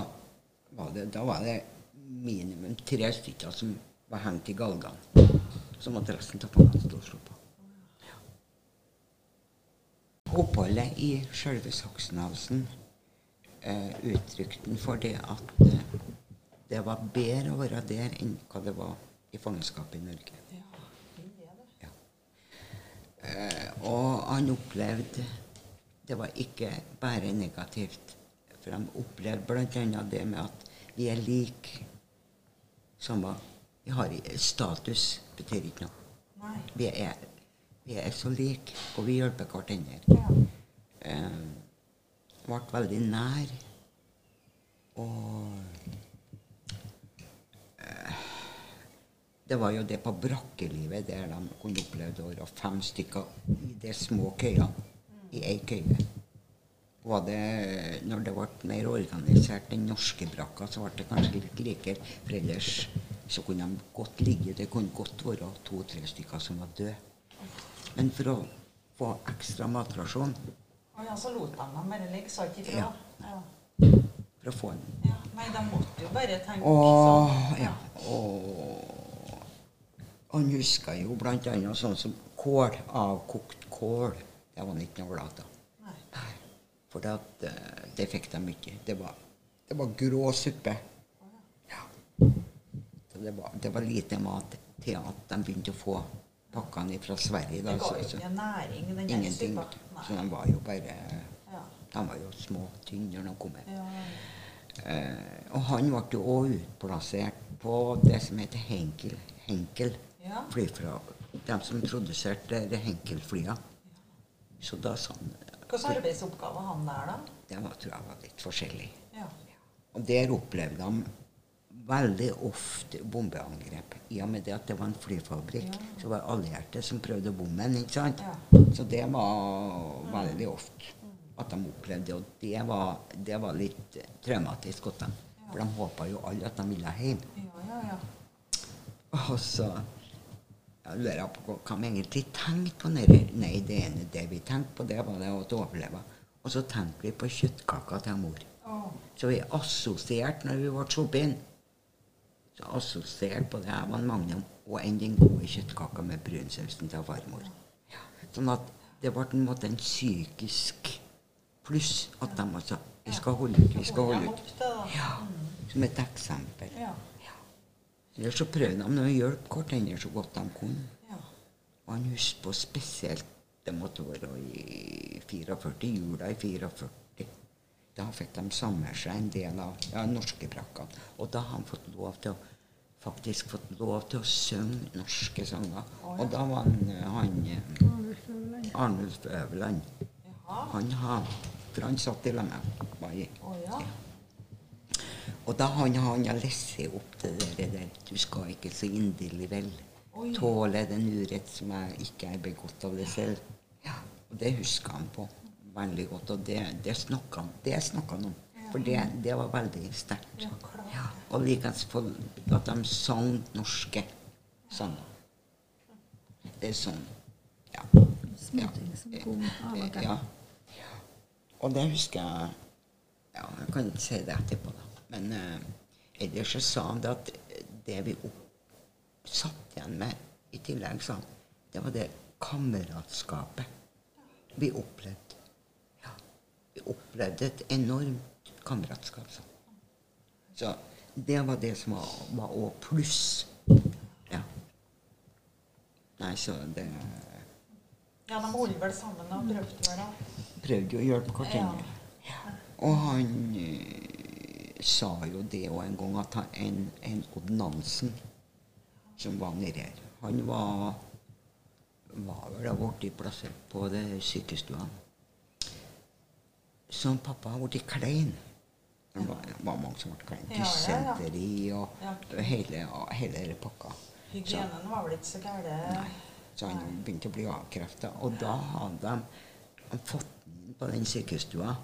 var det, da var det minimum tre stykker som var hengt i galgene. Så måtte resten av fangene stå og slå på. Oppholdet i sjølve Saksenhalsen eh, uttrykte han for det at eh, det var bedre å være der enn hva det var i fangenskapet i Norge. Ja. Eh, og han opplevde Det var ikke bare negativt. For de opplevde bl.a. det med at vi er like. Samme vi har, i- Status betyr ikke noe. Vi er, vi er så like, og vi hjelper hverandre.
Ja.
Eh, ble veldig nær. Og eh, Det var jo det på brakkelivet der de kunne oppleve å være fem stykker i de små køyene. I ei køye. Var det, når det ble mer organisert, den norske brakka, så ble det kanskje litt likere. For ellers så kunne de godt ligge Det kunne godt være to-tre stykker som var døde. Men for å få ekstra matrasjon
Å ja, så lot de dem bare ligge, sa ikke ifra?
Ja.
Ja.
For å få en
ja. Nei, de måtte jo bare tenke sånn.
ja, og han huska jo annet sånn som kål. Avkokt kål. Det var han ikke noe glad av. For det, eh, det fikk de ikke. Det var, det var grå suppe. Ja. Så det var, det var lite mat til at de begynte å få pakkene fra Sverige. Da,
det
var
jo
så,
ikke næring, den
ingenting. Så de var jo bare
Ja.
De var jo små, tynne når de kom hjem.
Ja.
Eh, og han ble jo òg utplassert på det som heter Henkel. Henkel
Ja.
De som produserte Henkel-flya. Så da sånn
Hvilke arbeidsoppgaver han der, da?
Det var, tror jeg var litt forskjellig.
Ja.
Og der opplevde de veldig ofte bombeangrep. I og med det at det var en flyfabrikk,
Ja.
så var allierte som prøvde å bomme den. ikke sant?
Ja.
Så det var veldig ofte at de opplevde det. Og det var, det var litt traumatisk hos dem. For de håpa jo alle at de ville hjem.
Ja, ja, ja.
Og så jeg lurer på hva vi egentlig tenkte på. Nere. Nei, det ene det vi tenkte på, det var det å overleve. Og så tenkte vi på kjøttkaka til mor. Så vi assosierte når vi ble sluppet inn. Så assosierte på det her var Magnum og enn den gode kjøttkaka med brunsausen til farmor. Ja. Sånn at det ble en, måte en psykisk pluss at de altså Vi skal holde ut, vi skal holde ut. Ja. Som et eksempel.
Ja.
Ellers så prøvde de å hjelpe hverandre så godt de kunne.
ja.
Og han husker på spesielt Det måtte være i 44, jula i 44. Da fikk de samle seg en del av ja, norske brakkene. Og da har han fått lov til å faktisk fått lov til å synge norske sanger. Og da var han, han Arnulf Øverland. Han har For han satt i lag med meg.
Oh, ja.
Og da han, han har lest opp det der, Du skal ikke så inderlig vel tåle den urett som jeg ikke er begått av deg selv. Ja, og Det husker han på veldig godt, og det, det snakka han det snakket han om. For det, det var veldig sterkt.
Ja.
Og likeens at de sang norske sanger. Det er sånn Ja.
Ja.
Ja. Og det husker jeg Ja, jeg kan ikke si det etterpå, da. Men eh, ellers så sa han det at det vi opp, satt igjen med i tillegg, sa han, det var det kameratskapet vi opplevde. Ja. Vi opplevde et enormt kameratskap. Så. Så det var det som var, var også pluss. Ja. Nei, så det
Ja, de holdt vel sammen og prøvde vel, da.
prøvde jo å hjelpe hverandre. Og han eh, sa jo det òg en gang, at han, en, en Odd Nansen som var nede her Han var var vel da blitt plassert på det sykestua. Så pappa har blitt klein. Det var, det var mange som ble klein.
Ja, ja, ja.
Dysenteri og hele, hele pakka.
Hygienen var vel ikke så gæren.
Så han begynte å bli avkrefta. Og da hadde de, fått den på den sykestua.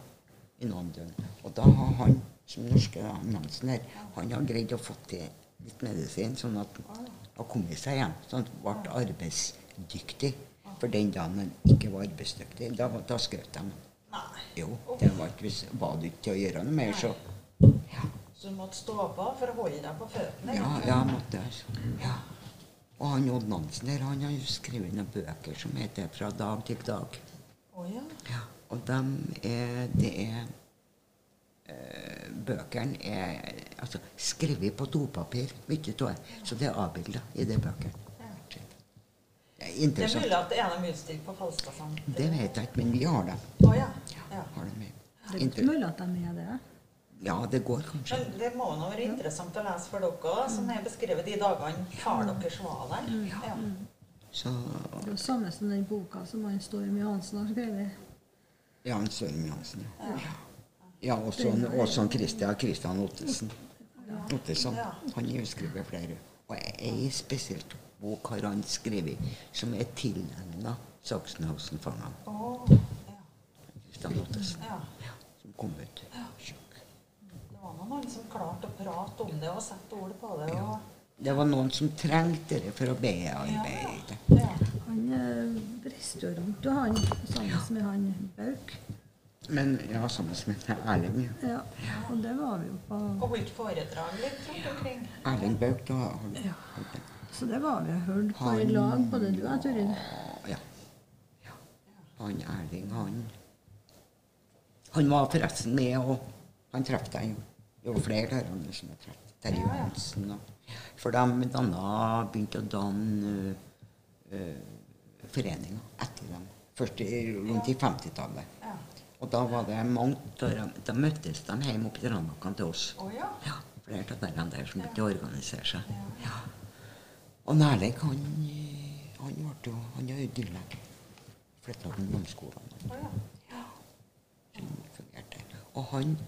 i noen døgn. Og da har han, som norske Nansen her, han har greid å få til litt medisin, sånn at han har kommet seg hjem. Sånn at han ble arbeidsdyktig. For den dagen han ikke var arbeidsdyktig, da, da skrøt de. Jo, det var, ikke, var det ikke til å gjøre noe mer, så
Så du måtte stå på for å holde deg på føttene?
Ja, ja, måtte jeg. Ja. Og han Odd Nansen der, han har jo skrevet noen bøker som heter 'Fra dag til dag'.
Oh, ja.
Ja, og dem er Det er Bøkene er altså, skrevet på dopapir, mye. Så det er avbilda i de bøkene. Det er
mulig at det er noe utstyr på Falstadsamn.
Det vet jeg ikke, men vi har dem.
Oh, ja. ja.
Har dem.
Det er mulig at de er det.
ja, det går kanskje.
Men det må nå være interessant å lese for dere òg, som er beskrevet de dagene far deres var der. Ja.
Så
Det er jo samme som den boka som han Storm Johansen har skrevet.
Ja, han Storm Johansen. Ja, ja og også og sånn Christian, Christian Ottesen.
Ottesen.
Han har skrevet flere. Og ei spesielt bok har han skrevet som er tilegna Sachsenhausen-fangene.
Å, ja.
Christian Ottesen.
ja.
Som kom ut.
Det var noen som klarte å prate om det og sette ord på det. Ja.
Det var noen som trengte det for å bearbeide.
ja.
Han eh, reiste jo rundt, og han sammen med han Bauk.
Men ja, sammen med Erling. ja.
Ja, og det var vi jo på
og holdt foredrag litt rundt omkring.
Erling Bauk, da du
Ja. Så det var vi og hørte på i lag, både du og Turid.
Ja. ja. Han Erling, han Han var forresten med, og han traff deg jo. Det var flere der andre som jeg traff. Terje. Johansen og For de danna, begynte å danne uh, foreninger etter dem. Først i, rundt i 50-tallet. Og da var det mange av Da møttes de hjemme oppe i Ranbakken til oss.
Oh, ja.
Ja, flere av dem der som begynte å organisere seg.
Ja.
Og Nærleik, han, eh, han ble jo Han er jo dyrlege. Flytta til Namsskogan.
Oh, ja.
Og han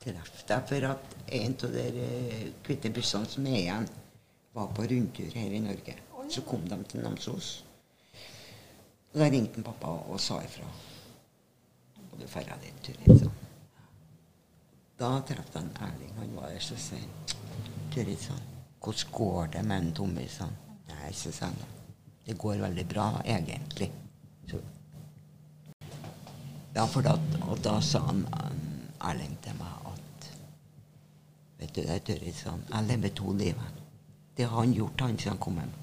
traff deg for at en av de eh, hvite bussene som er igjen, var på rundtur her i Norge. Så kom de til Namsos. Og da ringte han pappa og sa ifra. Og du drar dit, Turid, sa. Da traff han Erling. Han var der, så sier Turid, sa. Hvordan går det med en Tommy. Nei, så sa han. Det går veldig bra, egentlig. Så ja, for da, og da sa han han, Erling til meg at Vet du det, Turid, sa han. Jeg lever to liv. Det har han gjort, han siden han kom hjem.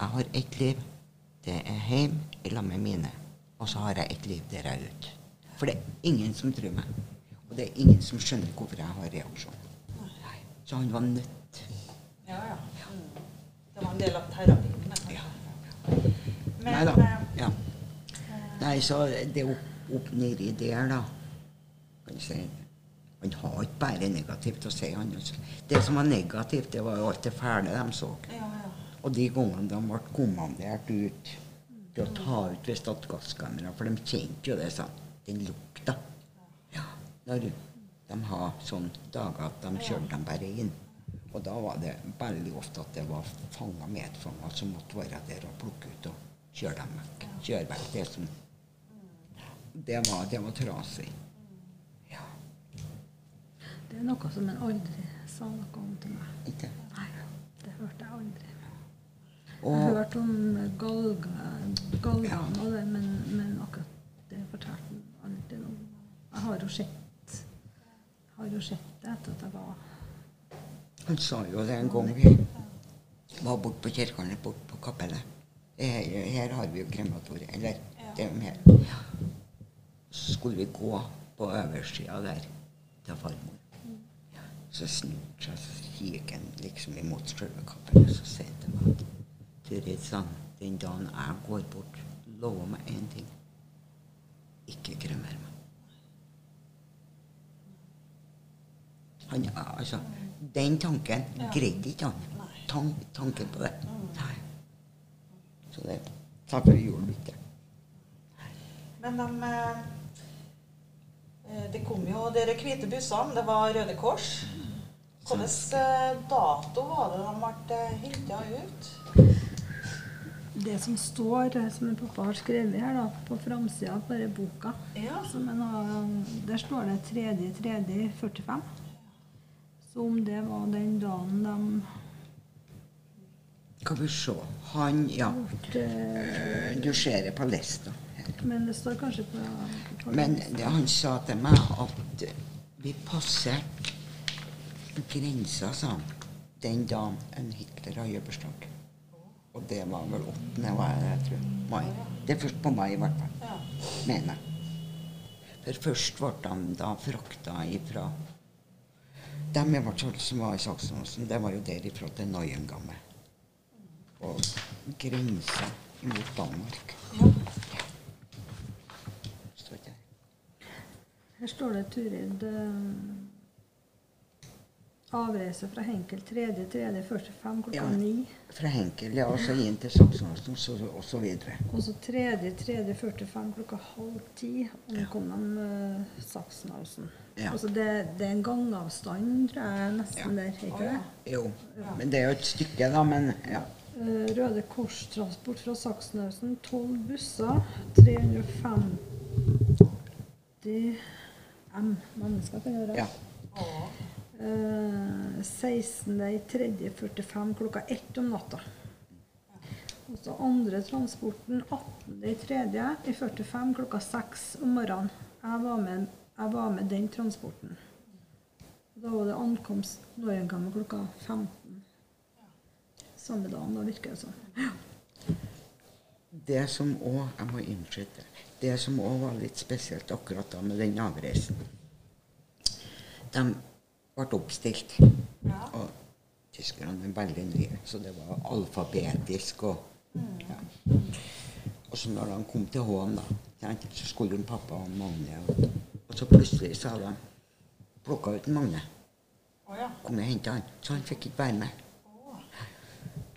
Jeg har ett liv. Det er hjem i lag med mine. Og så har jeg et liv der jeg er ute. For det er ingen som tror meg. Og det er ingen som skjønner hvorfor jeg har reaksjon. Så han var nødt.
Ja, ja. Mm. Det var en del av terapien.
Ja.
Men
Nei da.
eh,
Ja. Nei, så det opp, opp nedi der, da kan du si, Han har ikke bare negativt å si. Han, det som var negativt, det var jo alt det fæle de så.
ja, ja.
Og de gangene de ble kommandert ut til å ta ut ved Stad gasskamera, for de kjente jo det sånn, den lukta. Ja, når de har sånne dager at de kjørte dem bare inn. Og da var det veldig ofte at det var fanger medfanger som måtte være der og plukke ut og kjøre dem vekk. Kjøre vekk det som Det var, det var trasig. Ja,
Det er noe som en aldri sa noe om til meg.
ikke
Nei, det hørte jeg aldri. Jeg
har
hørt om galga, galgene og det, men, men akkurat det fortalte han aldri noe om. Jeg har jo sett har jo sett det etter at jeg var
Han sa jo det en gang vi var borte på kirken, borte på kapellet. Her, her har vi jo krematoriet. Eller det er jo her. Så skulle vi gå på øversida der til farmor. Så snudde seg, så gikk han liksom imot selve kapellet, så sier han til meg Turid, sa han, den dagen jeg går bort, lover meg én ting. Ikke kremmer meg. Han, altså, den tanken greide ikke han. Tan tanken på det. Nei. Så det Takk ikke det.
Men de eh, eh, Det kom jo dere hvite bussene. Det var Røde Kors. Hvilken eh, dato var det de ble henta ut?
Det som står, eh, som en pappa har skrevet her da, på framsida av denne boka
Ja.
har, Der står det 3.3.45. Så om det var den dagen de
Skal vi se Han, ja.
Bort, eh,
Du ser det på lista her.
Men det står kanskje på, på
Men det, han sa til meg at vi passerte grensa, sa han, den dagen en Hitler har gjøbursdag. Og det var vel 8. Var jeg, jeg tror. Mai. Det er først på mai, i hvert fall.
Ja.
Mener. For først ble de da frakta ifra Dem i hvert fall som var i Saksenåsen, det var jo derifra til Neuengamme. Og grensa mot Danmark. Her.
Her står det Turid eh, Avreise fra Henkel 3.3.45 klokka
Ja. Fra Henkel, ja, og så inn til Saksåsen, og så videre.
Og så 3.3.45 klokka halv ti. omkom kom de uh, Sachsenhausen.
Ja.
Altså det, det er en gangavstand, tror jeg, nesten
Ja.
der. Ikke det?
Jo, men det er jo et stykke, da, men ja.
Eh, Røde Kors-transport fra Sachsenhausen. 12 busser. 350 M mennesker kan gjøre.
ja.
Eh, 16.3.45 klokka ett om natta. Og så andre transporten 18.3. i 45 klokka seks om morgenen. Jeg var med, jeg var med den transporten. Da var det ankomst Norgengamle klokka 15. Samme dagen, da virker det som.
Det som òg Jeg må innskyte. Det som òg var litt spesielt akkurat da med den avreisen De ble oppstilt. Og tyskerne er veldig nye, så det var alfabetisk og ja. Og så når de kom til Hån, da, så skulle hun pappa og Magne og, og så plutselig så hadde de plukka ut Magne.
Ja.
Kom og henta han. Så han fikk ikke være med.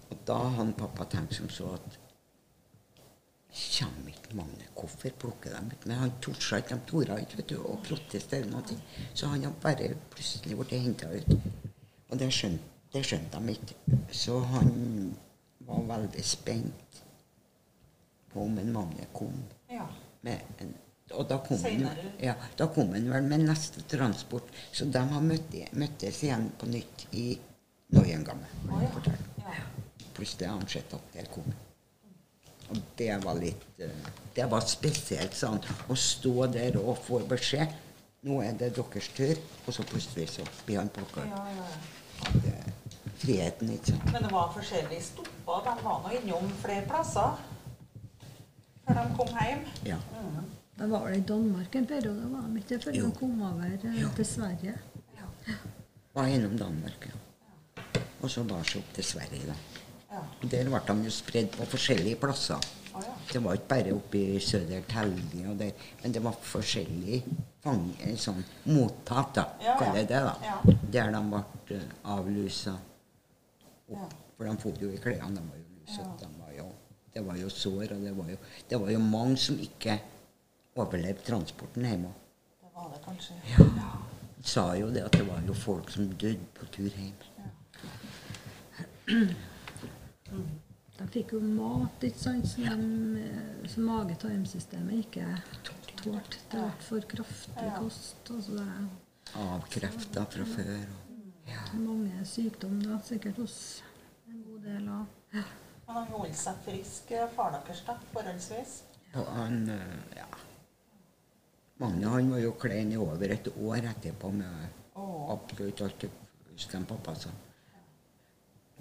Og da hadde pappa tenkt som så at Kommer ikke Magne? Hvorfor plukker de ut? Men han torde ikke. De torde ikke vet du, å protestere noe. Så han har bare plutselig blitt henta ut. Og det skjønte, det skjønte de ikke. Så han var veldig spent på om en Magne kom.
Ja.
Med en, og da kom, han, ja, da kom han vel med neste transport. Så de har møtt, møttes igjen på nytt i Neuengamme.
Oh, ja. ja.
Plutselig har han sett at der kom han. Og det var litt eh, Det var spesielt, sånn. Å stå der og få beskjed. Nå er det deres tur. Og så plutselig så blir han plukka
Ja, ja, ja.
Det er Friheten, ikke sant.
Men det var forskjellige stopper. De var nå innom flere plasser før de kom hjem.
Ja.
De var vel i Danmark en periode, var de ikke? Før de kom over eh,
Ja.
til Sverige.
Var innom Danmark, ja. Og så var seg opp til Sverige, da.
Ja.
Der ble de jo spredd på forskjellige plasser. Det var ikke bare oppe i Södertälje og der, men det var forskjellige fang, eh, sånn mottak, da,
Ja, ja.
det. da.
Ja.
Der de ble eh, avlusa.
Ja.
For de for jo i klærne. De var jo lusete.
Ja.
De var jo, det var jo sår, og det var jo, det var jo mange som ikke overlevde transporten hjemme.
Det var det kanskje.
Ja. De sa jo det at det var jo folk som døde på tur hjem. (clears throat)
De fikk jo mat, ikke sant, som, de, som mage-tarmsystemet ikke tålte. Det ble for kraftig kost. Altså det
Avkrefta fra før. Og,
mange sykdommer sikkert hos en god del av
Men han holdt seg frisk, eh, far deres, da, forholdsvis.
Ja, han eh, Ja. Magne han var jo klein i over et år etterpå med
Åh.
absolutt alt jeg pappa sa.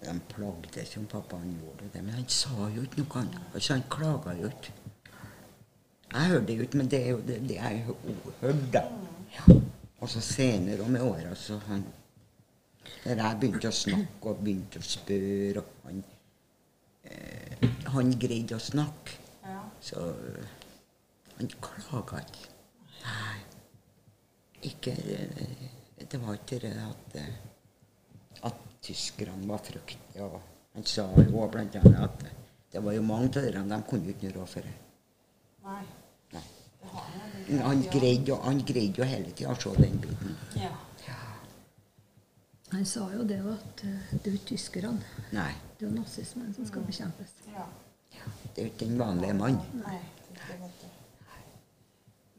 De plagde som pappaen gjorde det, men han sa jo ikke noe. annet. altså, han klaga jo ikke. Jeg hørte det jo ikke, men det er jo det, det jeg hø- hørte. Ja. Og så senere og med åra så han Der jeg begynte å snakke og begynte å spørre, og han eh, Han greide å snakke.
Ja.
Så han klaga ikke. Nei. Ikke øh, Det var ikke det at, øh, at tyskerne var fryktelige. og Han sa jo annet at det var jo mange av dem de kunne ikke noe for. det.
Nei.
Nei.
Han
greide, jo- han greide jo hele tida å se den biten.
Ja.
Han sa jo det at eh, det er jo tyskerne,
Nei.
det er jo nazismen som skal bekjempes.
ja.
Det er jo ikke den vanlige mann.
Nei.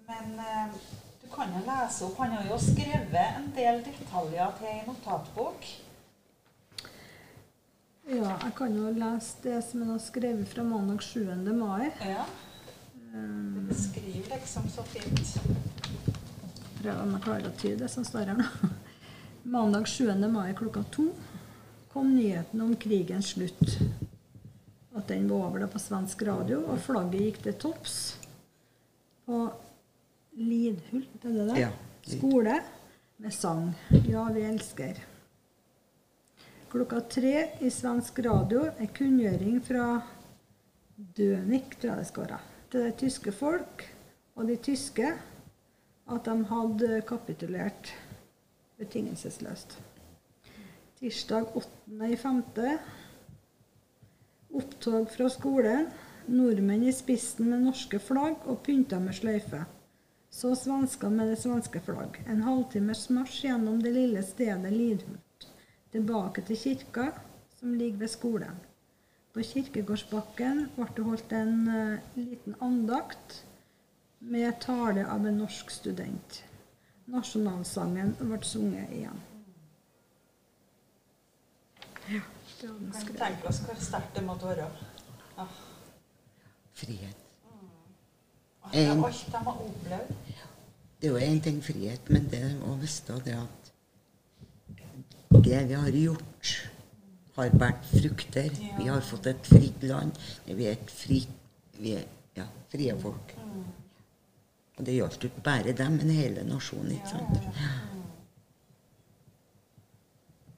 Men eh, du kan jo lese opp Han har jo skrevet en del detaljer til ei notatbok.
Ja, jeg kan jo lese det som han har skrevet fra mandag 7. mai.
Ja. Det beskriver liksom så fint.
Prøv om jeg klarer å tyde det som står her nå. Mandag 7. mai klokka to kom nyheten om krigens slutt. At den var over da på svensk radio, og flagget gikk til topps på Lidhult, er det det?
Ja.
Skole med sang 'Ja, vi elsker'. Klokka tre i svensk radio er kunngjøring fra Dönik, tror jeg det skal være, til det tyske folk og de tyske at de hadde kapitulert betingelsesløst. Tirsdag 8.5. Opptog fra skolen. Nordmenn i spissen med norske flagg og pynta med sløyfe. Så svensker med det svenske flagg. En halvtimes marsj gjennom det lille stedet Lidhult. Tilbake til kirka, som ligger ved skolen. På Kirkegårdsbakken ble det holdt en eh, liten andakt med tale av en norsk student. Nasjonalsangen ble sunget igjen. Ja, det hadde den
Kan
skrevet.
tenke oss hvor sterkt det måtte være. Ah.
Frihet.
Mm. er alt de har opplevd.
Det er jo én ting frihet, men det å vite det at det vi har gjort, har båret frukter. Vi har fått et fritt land. Vi er et fritt Vi er ja, frie folk. Og det gjaldt ikke bare dem, men hele nasjonen, ikke sant?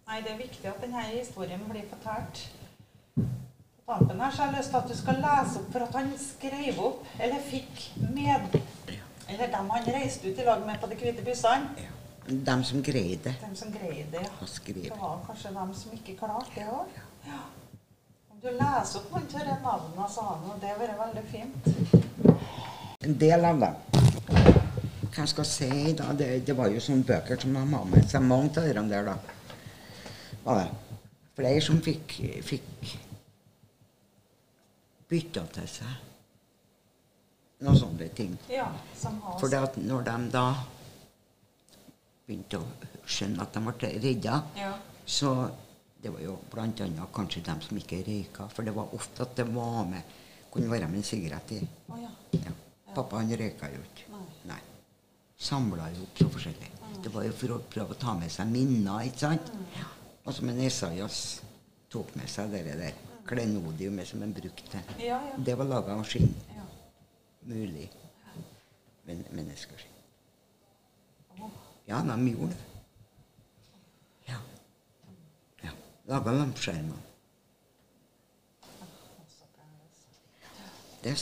Nei, det er viktig at denne historien blir fortalt. På tampen her så har jeg lyst til at du skal lese opp for at han skrev opp, eller fikk med Eller dem han reiste ut i lag med på de hvite bussene.
Ja. Dem som greide det,
som greide det.
å.
Det var kanskje dem som ikke klarte det òg. Ja. Om du leser opp noen tørre navnene, så har og det vært veldig fint.
En del av dem. Hva jeg skal si, da, det, det var jo sånne bøker som de har med seg. Mange av dem der, da. Var det. Flere som fikk, fikk bytta til seg noen sånne ting.
Ja, som har
For når de da begynte å skjønne at de ble redda,
Ja.
så det var jo annet kanskje dem som ikke røyka. For det var ofte at det var med kunne være med en sigarett i.
Oh, ja.
Ja. Pappa han røyka jo ikke.
Nei.
Nei. Samla jo opp så forskjellig. Det var jo for å prøve å ta med seg minner, ikke sant? Mm. Og som en Esaias tok med seg det der klenodiumet som han brukte.
Ja, ja.
Det var laga av skinn.
ja.
Mulig. Men menneskeskinn. Ja, de gjorde det. Ja. ja. Laga
lampeskjermer.
Det,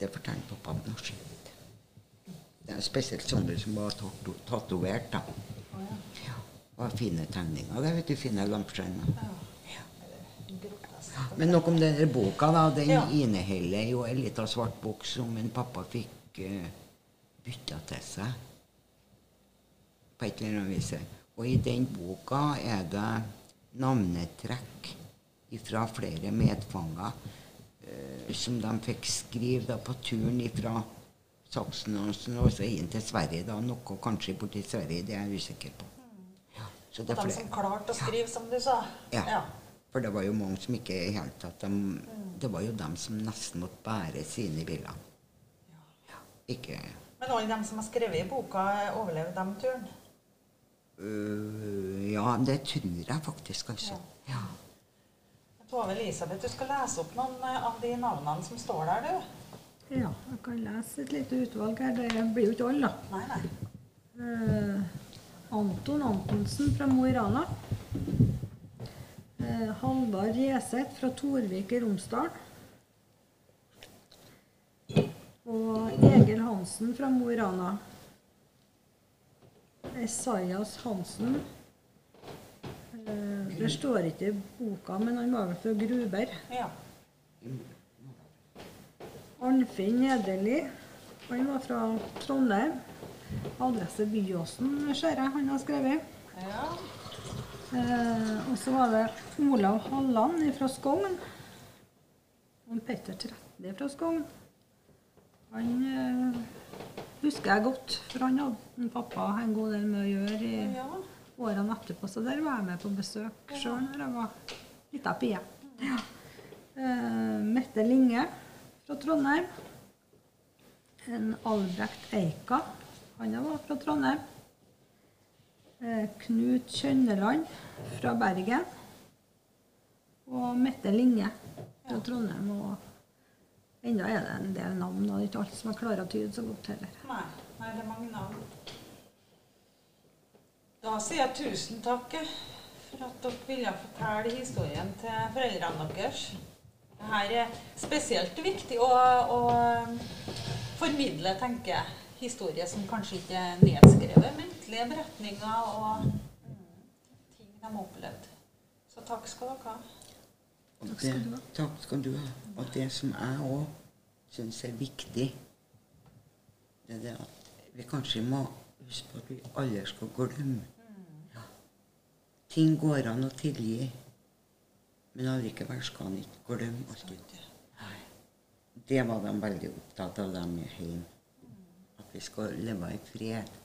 det forteller pappa om norsk. Det er spesielt sånne som var tato- tatovert. da.
Ja.
Ja. Og fine tegninger. Det vet du, fine lampeskjermer.
Ja.
Men nok om denne boka. da, Den
Ja.
inneholder jo en liten svart bok som en pappa fikk uh, bytta til seg. På et eller annet vis. Og i den boka er det navnetrekk fra flere medfanger eh, som de fikk skrive da, på turen fra Saksen og så- inn til Sverige. da, Noe kanskje borti Sverige, det er jeg usikker på. Ja, så det
Og de som klarte å skrive, som du sa.
Ja. For det var jo mange som ikke i hele tatt de, Det var jo dem som nesten måtte bære sine biler. Ja. Ikke
Men alle de som har skrevet i boka, overlevde de turen?
Øh, Ja, det tror jeg faktisk, altså. Ja.
Tove Elisabeth, du skal lese opp noen eh, av de navnene som står der, du.
Ja, jeg kan lese et lite utvalg her. Det blir jo ikke alle, da.
Nei, nei.
Uh, Anton Antonsen fra Mo i Rana. Uh, Halvard Reseth fra Torvik i Romsdal. Og Egil Hansen fra Mo i Rana. Esaias Hansen. Eh, det står ikke i boka, men han var vel fra Gruber.
Ja.
Arnfinn Nederli. Han var fra Trondheim. Adresse Byåsen, ser jeg han har skrevet.
ja.
Eh, og så var det Olav Halland fra Skogn. Og Petter Tretli fra Skogn. Han eh, husker jeg godt, for han hadde pappa en god del med å gjøre i
Ja.
årene etterpå. Så der var jeg med på besøk sjøl når jeg var lita pie. Ja. Eh, Mette Linge fra Trondheim. En Albrekt Eika. Han var fra Trondheim. Eh, Knut Kjønneland fra Bergen. Og Mette Linge fra Trondheim. Og enda er det en del navn, og det er ikke alt som jeg klarer å tyde så godt heller.
Nei, nei, det er mange navn. Da sier jeg tusen takk for at dere ville fortelle historien til foreldrene deres. Dette er spesielt viktig å, å formidle, tenker jeg. Historier som kanskje ikke er nedskrevet. Muntlige beretninger og ting de har opplevd. Så takk skal dere ha.
Og
Takk skal du ha.
Takk skal du ha. Og det som jeg òg syns er viktig, det er det at vi kanskje må huske på at vi aldri skal glemme. Ja. Ting går an å tilgi, men allikevel skal en ikke glemme alt. Det var de veldig opptatt av, dem hjemme. At vi skal leve i fred.